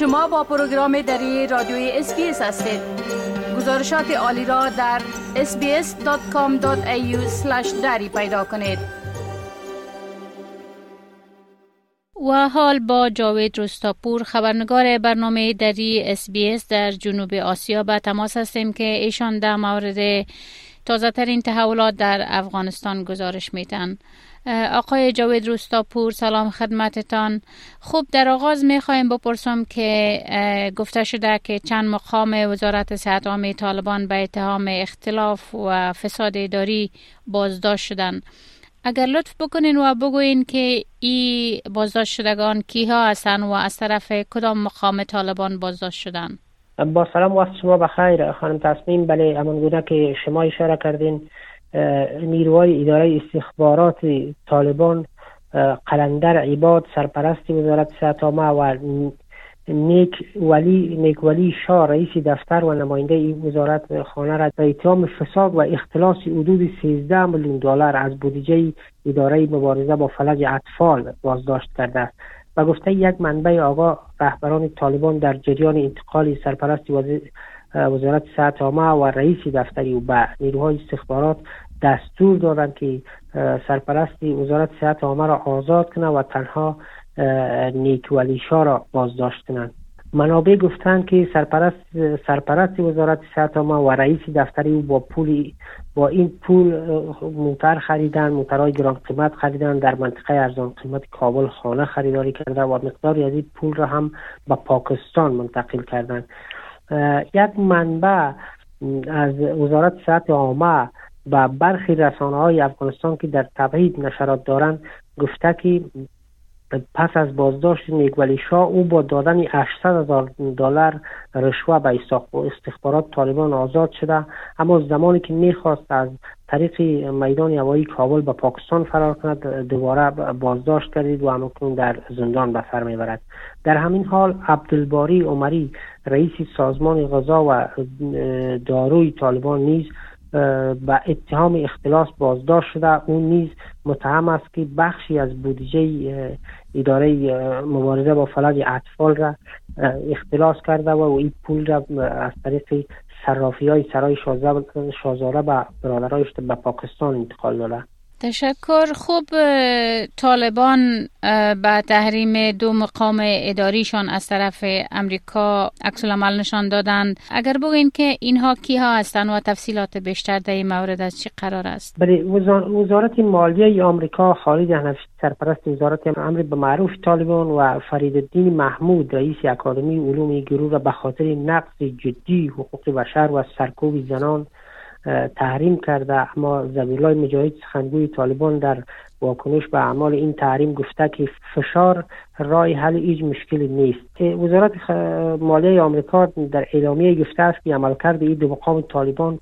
شما با پروگرام دری رادیوی SBS هستید. گزارشات عالی را در sbs.com.au دری پیدا کنید. و حال با جاوید رستاپور خبرنگار برنامه دری SBS در جنوب آسیا به تماس هستیم که ایشان در مورد تازه ترین تحولات در افغانستان گزارش میتن آقای جاوید روستاپور سلام خدمتتان. خوب در آغاز می خواهیم بپرسم که گفته شده که چند مقام وزارت صحت عامه طالبان به اتهام اختلاف و فساد اداری بازداشت شدند اگر لطف بکنین و بگوین که این بازداشت شدگان کیها هستند و از طرف کدام مقام طالبان بازداشت شدند با سلام وقت شما بخیر. خانم تصمیم بله همان که شما اشاره کردین نیروهای اداره استخبارات طالبان قلندر عباد سرپرست وزارت صحت و نیک ولی نیک ولی شاه رئیس دفتر و نماینده این وزارت خانه را به اتهام فساد و اختلاس حدود 13 میلیون دلار از بودجه اداره مبارزه با فلج اطفال بازداشت کرده. است و گفته یک منبع آقا رهبران طالبان در جریان انتقال سرپرست وزارت صحت عامه و رئیس دفتری و به نیروهای استخبارات دستور دادند که سرپرست وزارت صحت عامه را آزاد کنند و تنها نیک ولی را بازداشت کنند. منابع گفتند که سرپرست سرپرست وزارت صحت عامه و رئیس دفتری او با پول با این پول موتر خریدن موترهای گران قیمت خریدن در منطقه ارزان قیمت کابل خانه خریداری کرده و مقداری از این پول را هم به پاکستان منتقل کردند. یک منبع از وزارت صحت عامه و برخی رسانه های افغانستان که در تبعید نشرات دارند گفته که پس از بازداشت نیکولی شاه او با دادن 800 هزار دلار رشوه به استخبارات طالبان آزاد شده. اما زمانی که می‌خواست از طریق میدان هوایی کابل به پاکستان فرار کند دوباره بازداشت کردید و همکنون در زندان به سر می‌برد. در همین حال عبدالباری عمری رئیس سازمان غذا و داروی طالبان نیز به اتهام اختلاس بازداشت شده. اون نیز متهم است که بخشی از بودجه اداره مبارزه با فلج اطفال را اختلاس کرده و این پول را از طریق صرافی های سرای شازاره به برادرایش به پاکستان انتقال داده. تشکر. خوب طالبان به تحریم دو مقام اداریشان از طرف امریکا عکس عمل نشان دادند. اگر بگوین که اینها کیها هستند و تفصیلات بیشتر در این مورد از چی قرار است؟ بله وزارت مالیه آمریکا خالد حنفی سرپرست وزارت امر به معروف طالبان و فرید الدین محمود رئیس اکادمی علوم گروه به خاطر نقض جدی حقوق بشر و سرکوب زنان تحریم کرده. اما زبیرالله مجاهد سخنگوی طالبان در واکنش به اعمال این تحریم گفته که فشار رای حل هیچ مشکلی نیست. وزارت مالیه آمریکا در اعلامیه گفته است که عملکرد این دو مقام طالبان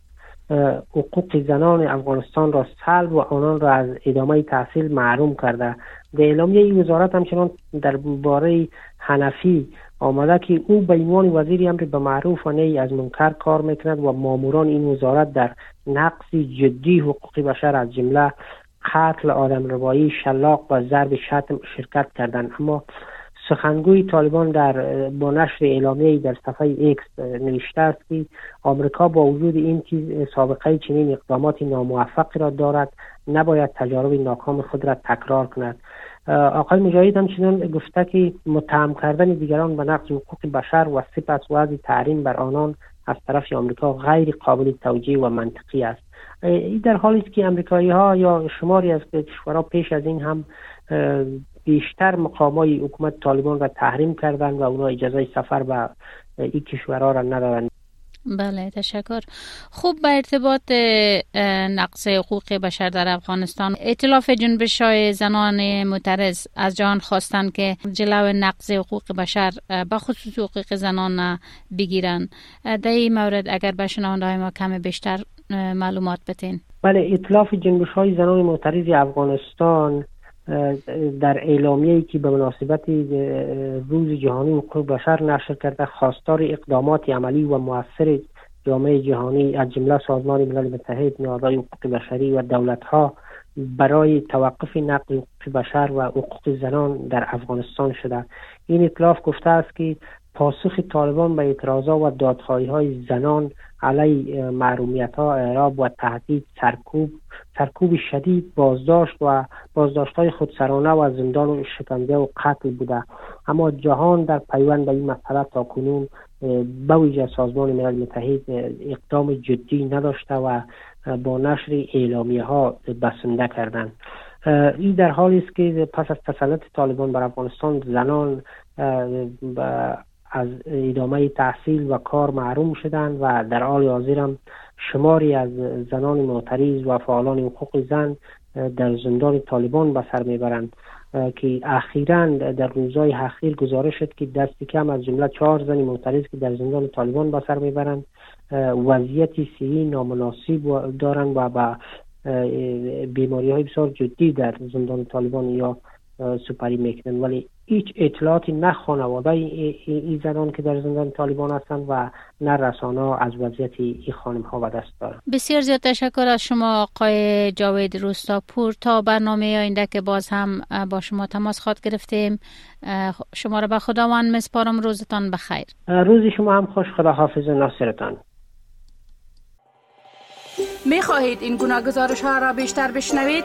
حقوق زنان افغانستان را سلب و آنان را از ادامه تحصیل محروم کرده. در اعلامیه این وزارت همچنان در باره حنفی آمده که او به عنوان وزیر امر به معروف و نهی از منکر کار می‌کند و ماموران این وزارت در نقض جدی حقوق بشر از جمله قتل آدم ربایی شلاق و ضرب شتم شرکت کردند. اما سخنگوی طالبان در با نشر اعلامیه در صفحه ایکس نوشته است که آمریکا با وجود این چیز سابقه چنین اقدامات ناموفقی را دارد نباید تجارب ناکام خود را تکرار کند. آقای مجاهد همچنان گفته که متهم کردن دیگران به نقض حقوق بشر و سپس وضع تحریم بر آنان از طرف آمریکا غیر قابل توجیه و منطقی است. این در حالی است که امریکایی ها یا شماری از کشورها پیش از این هم بیشتر مقامای حکومت طالبان را تحریم کردند و اونا اجازه سفر به این کشورها را ندادند. بله تشکر. خوب به ارتباط نقص حقوق بشر در افغانستان. اطلاف جنبش های زنان معترض از جان خواستند که جلو نقص حقوق بشر به خصوص حقوق زنان بگیرن در این مورد اگر به شنونده ما کم بیشتر معلومات بتین بله اطلاف جنبش های زنان معترض افغانستان در اعلامیه که به مناسبت روز جهانی حقوق بشر نشر کرده خواستار اقدامات عملی و موثر جامعه جهانی از جمله سازمان ملل متحد نهادهای حقوق بشری و دولت ها برای توقف نقل حقوق بشر و حقوق زنان در افغانستان شده. این اطلاف گفته است که پاسخ طالبان به اعتراضات و دادخواهی های زنان علی محرومیت ها اعراب و تهدید سرکوب سرکوب شدید بازداشت و بازداشت های خودسرانه و زندان و شکنجه و قتل بوده. اما جهان در پیوند به این مسئله تا کنون به ویژه سازمان ملل متحد اقدام جدی نداشته و با نشر اعلامیه ها بسنده کردند. این در حالی است که پس از تسلط طالبان بر افغانستان زنان از ادامه تحصیل و کار محروم شدند و در حال حاضر هم شماری از زنان معترض و فعالان حقوق زن در زندان طالبان به سر می‌برند که اخیرا در روزهای اخیر گزارش شد که دستی کم از جمله چهار زنی معترض که در زندان طالبان به سر می‌برند وضعیت صحی نامناسب دارند و به بیماری های بسیار جدی در زندان طالبان یا سپری می‌کنن ولی هیچ اطلاعاتی نه خانواده این زنان که در زندان طالبان هستند و نه رسانه از وضعیت این خانم ها به دست دارند بسیار زیاد تشکر از شما آقای جاوید روستاپور. تا برنامه آینده که باز هم با شما تماس خواد گرفتیم شما را به خداوند مسپارم. روزتان بخیر. روزی شما هم خوش. خدا حافظ ناصرتان. می خواهید این گونه گزارش ها را بیشتر بشنوید؟